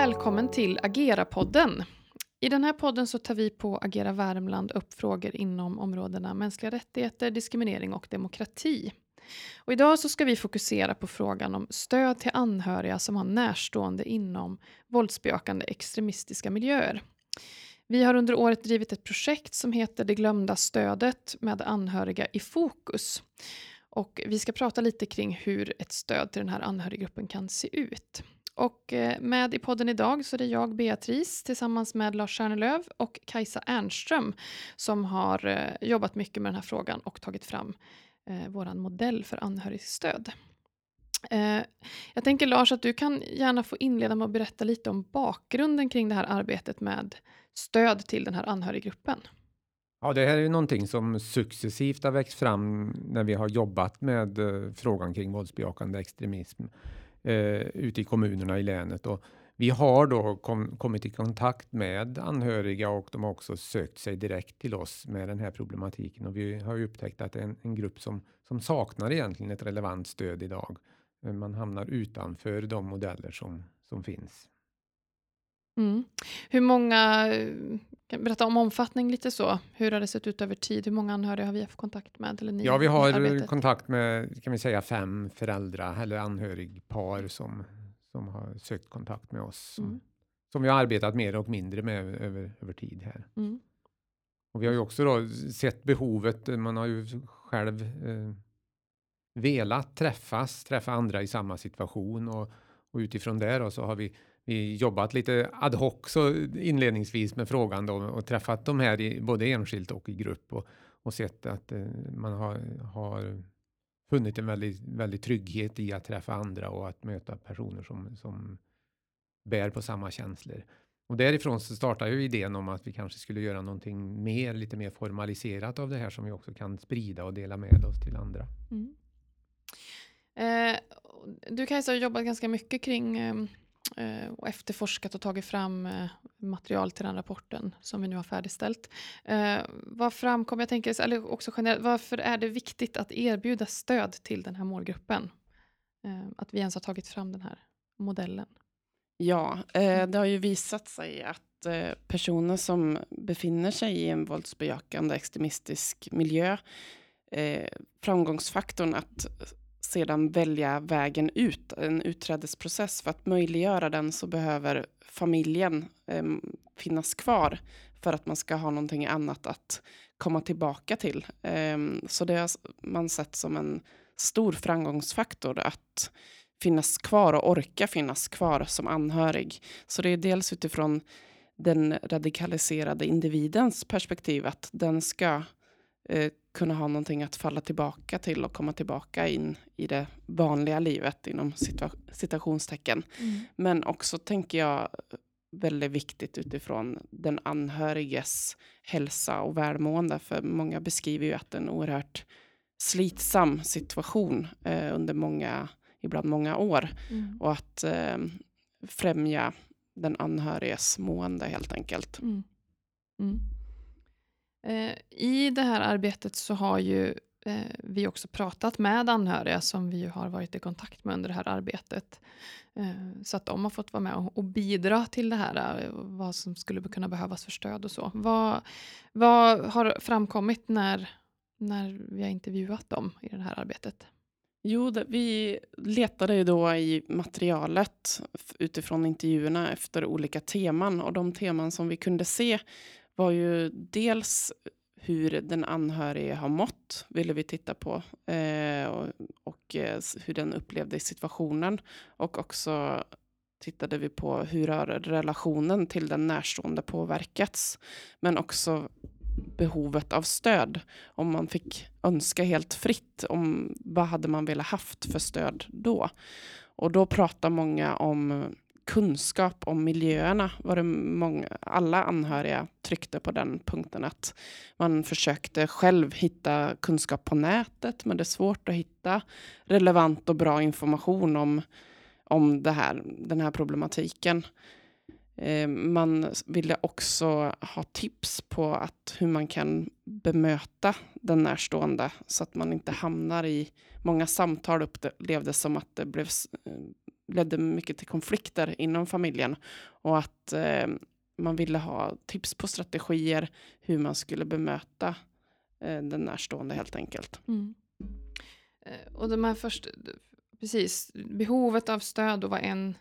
Välkommen till Agera-podden. I den här podden så tar vi på Agera Värmland upp frågor inom områdena mänskliga rättigheter, diskriminering och demokrati. Och idag så ska vi fokusera på frågan om stöd till anhöriga som har närstående inom våldsbejakande extremistiska miljöer. Vi har under året drivit ett projekt som heter Det glömda stödet med anhöriga i fokus. Och vi ska prata lite kring hur ett stöd till den här anhöriggruppen kan se ut. Och eh, med i podden idag så är det jag, Beatrice, tillsammans med Lars Stjärnelöv och Kajsa Ernström som har eh, jobbat mycket med den här frågan och tagit fram eh, vår modell för anhörigstöd. Eh, jag tänker Lars att du kan gärna få inleda med att berätta lite om bakgrunden kring det här arbetet med stöd till den här anhöriggruppen. Ja, det här är ju någonting som successivt har växt fram när vi har jobbat med eh, frågan kring våldsbejakande extremism eh, ute i kommunerna i länet. Och vi har då kom, kommit i kontakt med anhöriga och de har också sökt sig direkt till oss med den här problematiken. Och vi har ju upptäckt att det är en, en grupp som, som saknar egentligen ett relevant stöd idag. Eh, man hamnar utanför de modeller som, som finns. Mm. Hur många, kan berätta om omfattning lite så. Hur har det sett ut över tid? Hur många anhöriga har vi haft kontakt med? Eller ni ja, vi har kontakt med kan vi säga fem föräldrar eller anhörigpar som, som har sökt kontakt med oss. Mm. Som vi har arbetat mer och mindre med över, över tid här. Mm. Och vi har ju också då sett behovet, man har ju själv eh, velat träffas, träffa andra i samma situation och, och utifrån det då så har vi vi jobbat lite ad hoc så inledningsvis med frågan då, och träffat de här i, både enskilt och i grupp och, och sett att eh, man har, har funnit en väldigt, väldigt trygghet i att träffa andra och att möta personer som, som bär på samma känslor. Och därifrån så startar ju idén om att vi kanske skulle göra någonting mer, lite mer formaliserat av det här som vi också kan sprida och dela med oss till andra. Mm. Eh, du Kajsa har jobbat ganska mycket kring eh, Eh, och efterforskat och tagit fram eh, material till den rapporten som vi nu har färdigställt. Eh, vad framkom, jag tänker, eller också generellt, varför är det viktigt att erbjuda stöd till den här målgruppen? Att vi ens har tagit fram den här modellen. Ja, mm. det har ju visat sig att personer som befinner sig i en våldsbejakande extremistisk miljö, framgångsfaktorn att sedan välja vägen ut, en utträdesprocess. För att möjliggöra den så behöver familjen eh, finnas kvar för att man ska ha någonting annat att komma tillbaka till. Eh, så det har man sett som en stor framgångsfaktor att finnas kvar och orka finnas kvar som anhörig. Så det är dels utifrån den radikaliserade individens perspektiv att den ska eh, kunna ha någonting att falla tillbaka till och komma tillbaka in i det vanliga livet inom situa citationstecken. Mm. Men också tänker jag väldigt viktigt utifrån den anhöriges hälsa och välmående. För många beskriver ju att det är en oerhört slitsam situation eh, under många, ibland många år. Mm. Och att eh, främja den anhöriges mående helt enkelt. Mm. Eh, I det här arbetet så har ju eh, vi också pratat med anhöriga som vi har varit i kontakt med under det här arbetet. Eh, så att de har fått vara med och, bidra till det här, vad som skulle kunna behövas för stöd och så. Vad, vad har framkommit när, när vi har intervjuat dem i det här arbetet? Jo, vi letade ju då i materialet utifrån intervjuerna efter olika teman och de teman som vi kunde se var ju dels hur den anhörige har mått, ville vi titta på. Eh, och, och eh, hur den upplevde situationen. Och också tittade vi på hur har relationen till den närstående påverkats. Men också behovet av stöd. Om man fick önska helt fritt, om vad hade man velat haft för stöd då? Och då pratar många om kunskap om miljöerna var det många, alla anhöriga tryckte på den punkten att man försökte själv hitta kunskap på nätet men det är svårt att hitta relevant och bra information om, om det här, den här problematiken. Eh, man ville också ha tips på att hur man kan bemöta den närstående så att man inte hamnar i... Många samtal upplevdes som att det blev eh, ledde mycket till konflikter inom familjen och att eh, man ville ha tips på strategier hur man skulle bemöta eh, den närstående helt enkelt. Mm. Eh, och de här först, precis, behovet av stöd var en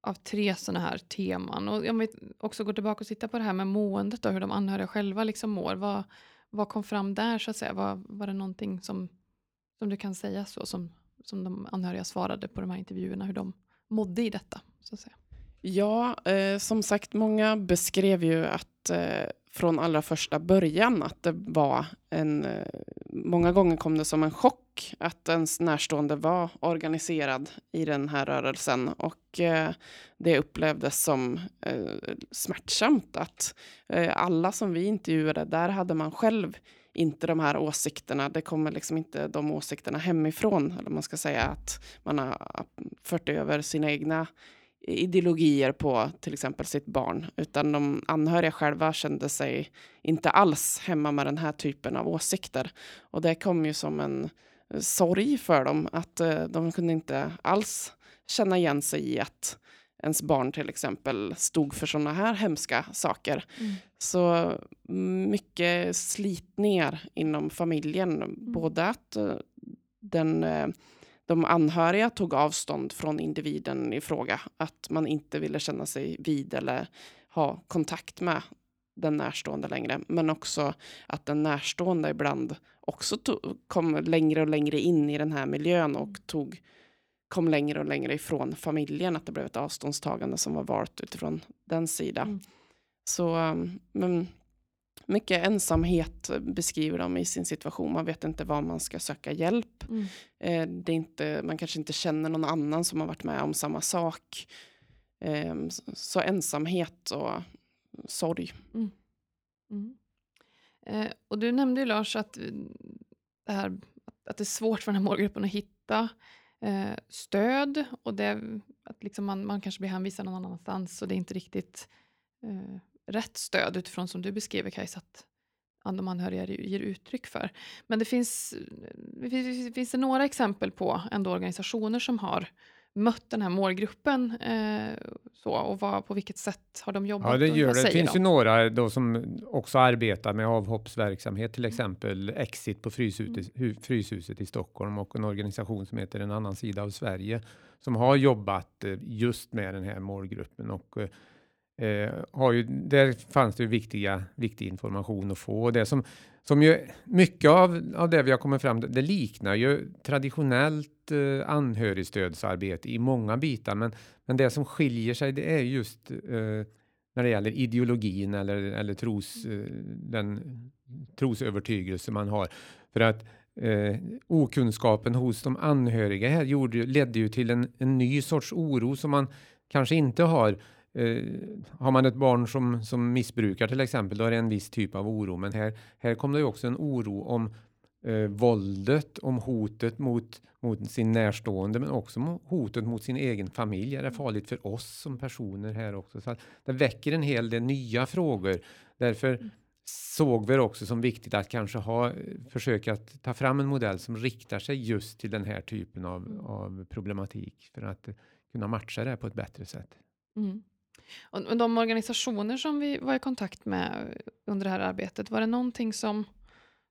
av tre sådana här teman. Och om vi också går tillbaka och tittar på det här med måendet och hur de anhöriga själva liksom mår. Vad, vad kom fram där så att säga? Var, var det någonting som, som du kan säga så som, som de anhöriga svarade på de här intervjuerna, hur de mådde i detta? Så att säga? Ja, eh, som sagt, många beskrev ju att eh, från allra första början att det var en... Eh, många gånger kom det som en chock att ens närstående var organiserad i den här rörelsen och eh, det upplevdes som eh, smärtsamt att eh, alla som vi intervjuade, där hade man själv inte de här åsikterna. Det kommer liksom inte de åsikterna hemifrån. Eller man ska säga att man har fört över sina egna ideologier på till exempel sitt barn, utan de anhöriga själva kände sig inte alls hemma med den här typen av åsikter. Och det kom ju som en sorg för dem, att eh, de kunde inte alls känna igen sig i att ens barn till exempel stod för sådana här hemska saker. Mm. Så mycket slitningar inom familjen, mm. både att uh, den uh, de anhöriga tog avstånd från individen i fråga. Att man inte ville känna sig vid eller ha kontakt med den närstående längre. Men också att den närstående ibland också kom längre och längre in i den här miljön och tog, kom längre och längre ifrån familjen. Att det blev ett avståndstagande som var valt utifrån den sidan. Mm. Så men mycket ensamhet beskriver de i sin situation. Man vet inte var man ska söka hjälp. Mm. Eh, det är inte, man kanske inte känner någon annan som har varit med om samma sak. Eh, så ensamhet och sorg. Mm. Mm. Eh, och du nämnde ju Lars att, det här, att det är svårt för den här målgruppen att hitta eh, stöd och det, att liksom man, man kanske blir hänvisad någon annanstans och det är inte riktigt eh, rätt stöd utifrån som du beskriver Kajsa, att de anhöriga ger uttryck för. Men det finns, finns, finns det några exempel på ändå organisationer som har mött den här målgruppen eh, så, och vad, på vilket sätt har de jobbat? Ja, det gör det. Det finns de? ju några då som också arbetar med avhoppsverksamhet, till exempel Exit på Fryshuset, mm. Fryshuset i Stockholm och en organisation som heter En annan sida av Sverige som har jobbat eh, just med den här målgruppen och eh, har ju, där fanns det ju viktiga, viktig information att få. Och det som, som ju, mycket av, av det vi har kommit fram till, det liknar ju traditionellt eh, anhörigstödsarbete i många bitar. Men, men det som skiljer sig, det är just eh, när det gäller ideologin eller, eller tros, eh, den trosövertygelse man har. För att eh, okunskapen hos de anhöriga här gjorde, ledde ju till en, en ny sorts oro som man kanske inte har Eh, har man ett barn som, som missbrukar till exempel, då är det en viss typ av oro. Men här, här kommer det också en oro om eh, våldet, om hotet mot, mot sin närstående, men också hotet mot sin egen familj. Är det farligt för oss som personer här också? Så det väcker en hel del nya frågor. Därför mm. såg vi det också som viktigt att kanske ha, försöka att ta fram en modell som riktar sig just till den här typen av, mm. av problematik för att kunna matcha det på ett bättre sätt. Mm. Och de organisationer som vi var i kontakt med under det här arbetet, var det någonting som,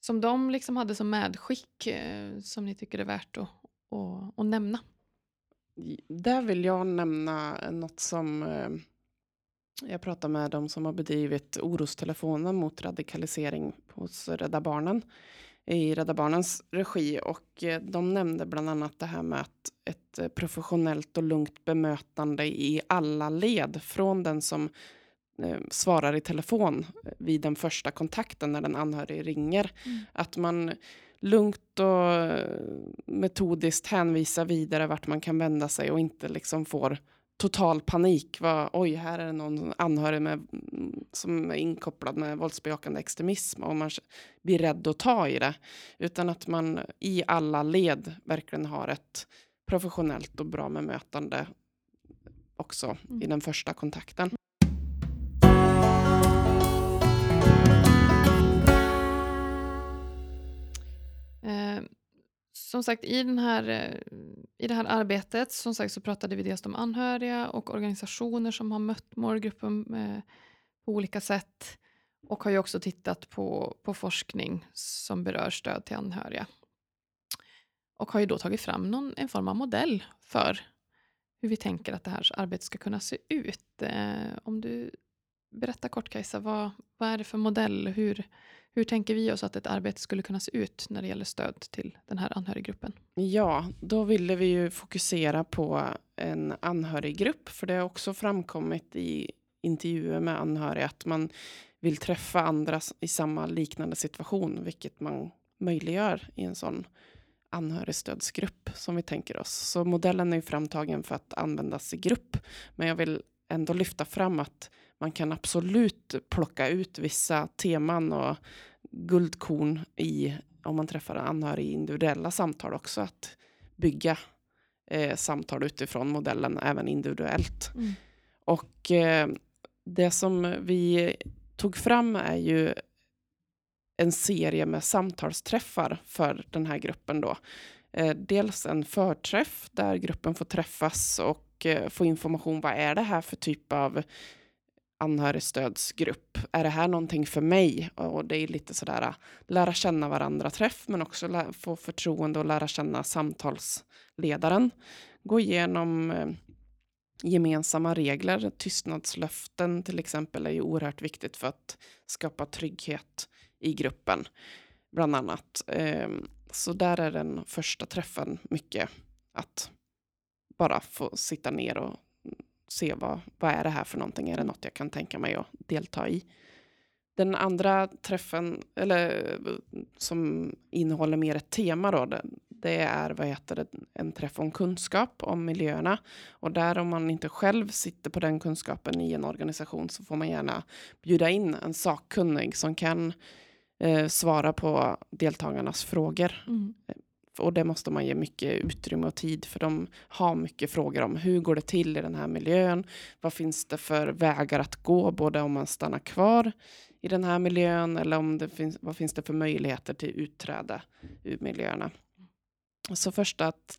som de liksom hade som medskick eh, som ni tycker är värt att, att, att nämna? Där vill jag nämna något som eh, jag pratade med de som har bedrivit orostelefonen mot radikalisering hos Rädda Barnen i Rädda Barnens regi och eh, de nämnde bland annat det här med att ett eh, professionellt och lugnt bemötande i alla led från den som eh, svarar i telefon vid den första kontakten när den anhörige ringer. Mm. Att man lugnt och metodiskt hänvisar vidare vart man kan vända sig och inte liksom får total panik. Var, Oj, här är det någon anhörig med, som är inkopplad med våldsbejakande extremism och man blir rädd att ta i det. Utan att man i alla led verkligen har ett professionellt och bra bemötande också mm. i den första kontakten. Som sagt, i den här eh, I det här arbetet som sagt så pratade vi dels om anhöriga och organisationer som har mött målgruppen eh, på olika sätt och har ju också tittat på, på forskning som berör stöd till anhöriga. Och har ju då tagit fram någon, en form av modell för hur vi tänker att det här arbetet ska kunna se ut. Eh, om du berättar kort Kajsa, vad, vad är det för modell? Hur, hur tänker vi oss att ett arbete skulle kunna se ut när det gäller stöd till den här anhöriggruppen? Ja, då ville vi ju fokusera på en anhöriggrupp, för det har också framkommit i intervjuer med anhöriga att man vill träffa andra i samma liknande situation, vilket man möjliggör i en sån anhörigstödsgrupp som vi tänker oss. Så modellen är framtagen för att användas i grupp, men jag vill ändå lyfta fram att man kan absolut plocka ut vissa teman och guldkorn i om man träffar anhörig i individuella samtal också, att bygga eh, samtal utifrån modellen även individuellt. Mm. Och eh, det som vi tog fram är ju en serie med samtalsträffar för den här gruppen. Då. Eh, dels en förträff där gruppen får träffas och eh, få information. Vad är det här för typ av anhörigstödsgrupp? Är det här någonting för mig? Och det är lite sådär äh, lära känna varandra träff, men också få förtroende och lära känna samtalsledaren. Gå igenom eh, gemensamma regler. Tystnadslöften till exempel är ju oerhört viktigt för att skapa trygghet i gruppen, bland annat. Ehm, så där är den första träffen mycket att bara få sitta ner och se vad, vad är det här för någonting? Är det något jag kan tänka mig att delta i? Den andra träffen, eller som innehåller mer ett tema då, det, det är vad heter det, en träff om kunskap om miljöerna. Och där om man inte själv sitter på den kunskapen i en organisation så får man gärna bjuda in en sakkunnig som kan eh, svara på deltagarnas frågor. Mm. Och det måste man ge mycket utrymme och tid för de har mycket frågor om hur går det till i den här miljön? Vad finns det för vägar att gå, både om man stannar kvar i den här miljön eller om det finns, vad finns det för möjligheter till utträde ur miljöerna? Så första att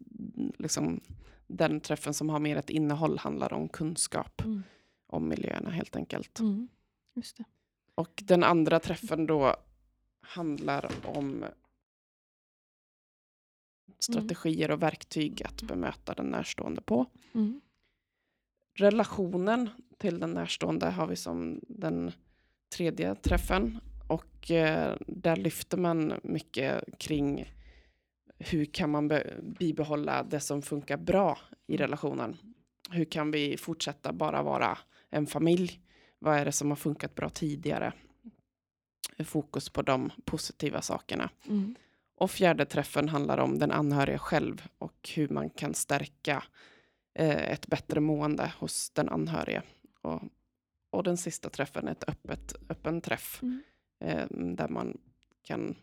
liksom, den träffen som har mer ett innehåll handlar om kunskap mm. om miljöerna helt enkelt. Mm. Och den andra träffen då handlar om strategier och verktyg att bemöta den närstående på. Mm. Relationen till den närstående har vi som den tredje träffen och eh, där lyfter man mycket kring hur kan man bibehålla det som funkar bra i mm. relationen? Hur kan vi fortsätta bara vara en familj? Vad är det som har funkat bra tidigare? Fokus på de positiva sakerna. Mm. Och fjärde träffen handlar om den anhöriga själv och hur man kan stärka eh, ett bättre mående hos den anhöriga. Och, och den sista träffen är ett öppet, öppen träff mm. eh, där man kan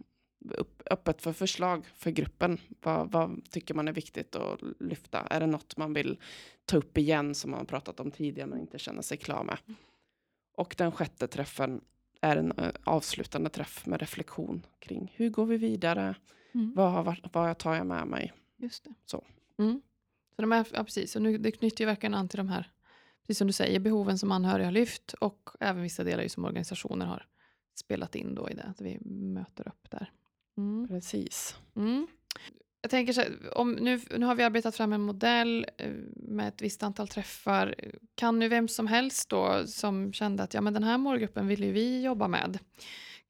upp, öppet för förslag för gruppen. Vad, vad, tycker man är viktigt att lyfta? Är det något man vill ta upp igen som man pratat om tidigare men inte känner sig klar med? Mm. Och den sjätte träffen är en uh, avslutande träff med reflektion kring hur går vi vidare? Mm. Vad, vad tar jag med mig? Just det. Så. Mm. Så de är, ja, precis, och nu, det knyter ju verkligen an till de här, precis som du säger, behoven som anhöriga har lyft och även vissa delar som organisationer har spelat in då i det, att vi möter upp där. Mm. Precis. Jag tänker så här, om nu, nu har vi arbetat fram en modell eh, med ett visst antal träffar. Kan nu vem som helst då som kände att ja, men den här målgruppen vill ju vi jobba med.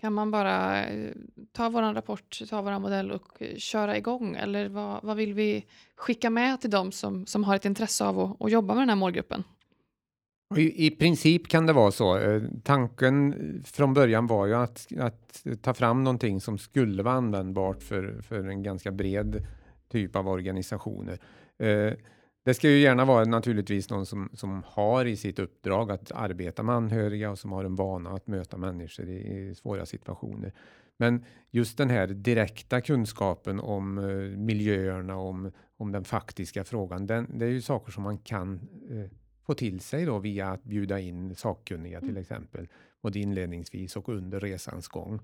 Kan man bara eh, ta vår rapport, ta vår modell och eh, köra igång? Eller vad, vad vill vi skicka med till dem som, som har ett intresse av att, att jobba med den här målgruppen? I, I, princip kan det vara så. Eh, tanken eh, från början var ju att, att ta fram någonting som skulle vara användbart för, för en ganska bred typ av organisationer. Eh, det ska ju gärna vara naturligtvis någon som, som har i sitt uppdrag att arbeta med anhöriga och som har en vana att möta människor i, i svåra situationer. Men just den här direkta kunskapen om uh, miljöerna, om, om den faktiska frågan, den, det är ju saker som man kan eh, få till sig då via att bjuda in sakkunniga till mm. exempel, både inledningsvis och under resans gång.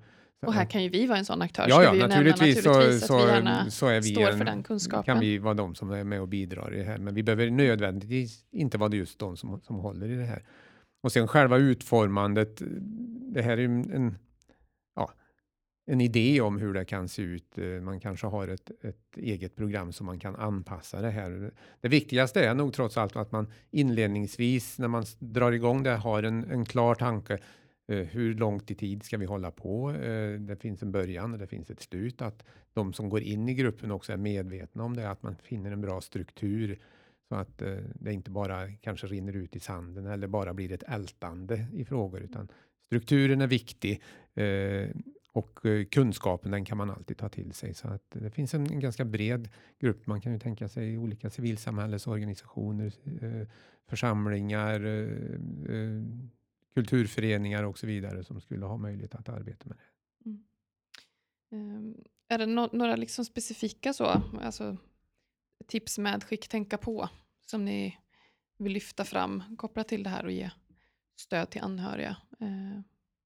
Och här kan ju vi vara en sån aktör. Ja, ja naturligtvis, naturligtvis, så, så, så är vi står en, för den kunskapen. kan vi vara de som är med och bidrar i det här. Men vi behöver nödvändigtvis inte vara just de som, som håller i det här. Och sen själva utformandet. Det här är en, ja, en idé om hur det kan se ut. Eh, man kanske har ett, ett eget program som man kan anpassa det här. Det viktigaste är nog trots allt att man inledningsvis när man drar igång det har en, en klar tanke eh, hur långt i tid ska vi hålla på? Eh, det finns en början och det finns ett slut. Att de som går in i gruppen också är medvetna om det, att man finner en bra struktur så att det inte bara kanske rinner ut i sanden eller bara blir ett ältande i frågor, utan strukturen är viktig och eh, kunskapen den kan man alltid ta till sig. Så att det finns en, ganska bred grupp. Man kan ju tänka sig olika civilsamhällesorganisationer, eh, församlingar, eh, kulturföreningar och så vidare som skulle ha möjlighet att arbeta med det. Mm. Um, är det no några liksom specifika så, alltså, tips, med skick tänka på som ni vill lyfta fram kopplat till det här och ge stöd till anhöriga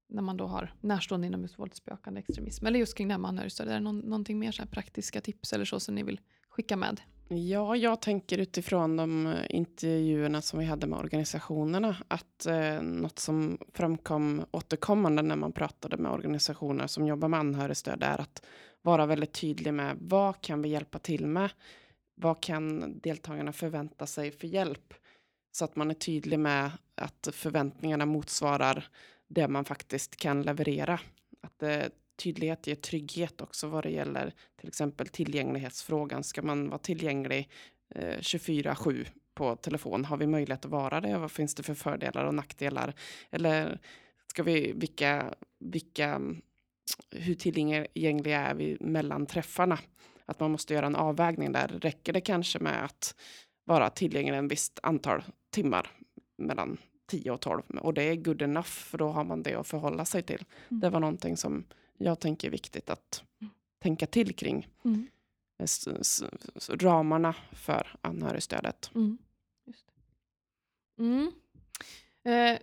när man då har närstående inom våldsbejakande extremism eller just kring det här med anhörigstöd? Är det någon, någonting mer så praktiska tips eller så som ni vill skicka med? Ja, jag tänker utifrån de eh, intervjuerna som vi hade med organisationerna att eh, något som framkom återkommande när man pratade med organisationer som jobbar med anhörigstöd är att vara väldigt tydlig med vad kan vi hjälpa till med? Vad kan deltagarna förvänta sig för hjälp? Så att man är tydlig med att förväntningarna motsvarar det man faktiskt kan leverera. Att eh, tydlighet ger trygghet också vad det gäller till exempel tillgänglighetsfrågan. Ska man vara tillgänglig eh, 24-7 på telefon? Har vi möjlighet att vara det? Vad finns det för fördelar och nackdelar? Eller ska vi, vilka, vilka, hur tillgängliga är vi mellan träffarna? Att man måste göra en avvägning där. Räcker det kanske med att vara tillgänglig en visst antal timmar mellan 10 och 12 och det är good enough för då har man det att förhålla sig till. Mm. Det var någonting som jag tänker är viktigt att mm. tänka till kring. Mm. S ramarna för anhörigstödet. Mm. mm. Eh,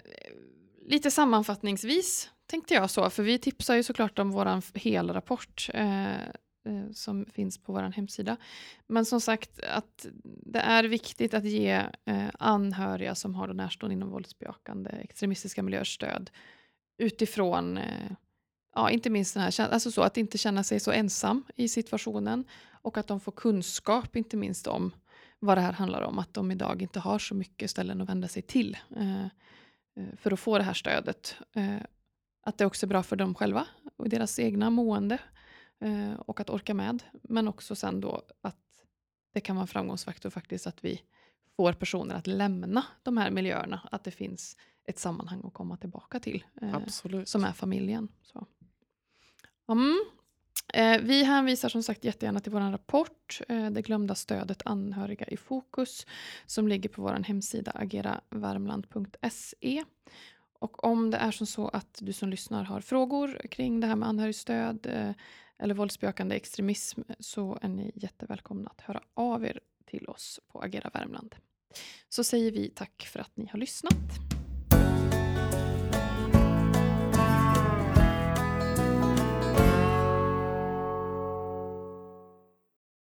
lite sammanfattningsvis tänkte jag så, för vi tipsar ju såklart om vår helrapport eh, eh, Eh, som finns på vår hemsida. Men som sagt, att det är viktigt att ge eh, anhöriga som har närstående inom våldsbejakande extremistiska miljöer stöd utifrån eh, ja, inte minst den här, alltså så att inte känna sig så ensam i situationen och att de får kunskap, inte minst om vad det här handlar om, att de idag inte har så mycket ställen att vända sig till eh, eh för att få det här stödet. Eh, att det också är bra för dem själva och deras egna mående eh, och att orka med. Men också sen då att det kan vara en framgångsfaktor faktiskt att vi får personer att lämna de här miljöerna, att det finns ett sammanhang att komma tillbaka till, eh, som är familjen. Så. Mm. Eh, vi hänvisar som sagt jättegärna till vår rapport, eh, Det glömda stödet anhöriga i fokus, som ligger på vår hemsida ageravärmland.se. Och om det är som så att du som lyssnar har frågor kring det här med anhörigstöd eh, eller våldsbejakande extremism så är ni jättevälkomna att höra av er till oss på Agera Värmland. Så säger vi tack för att ni har lyssnat.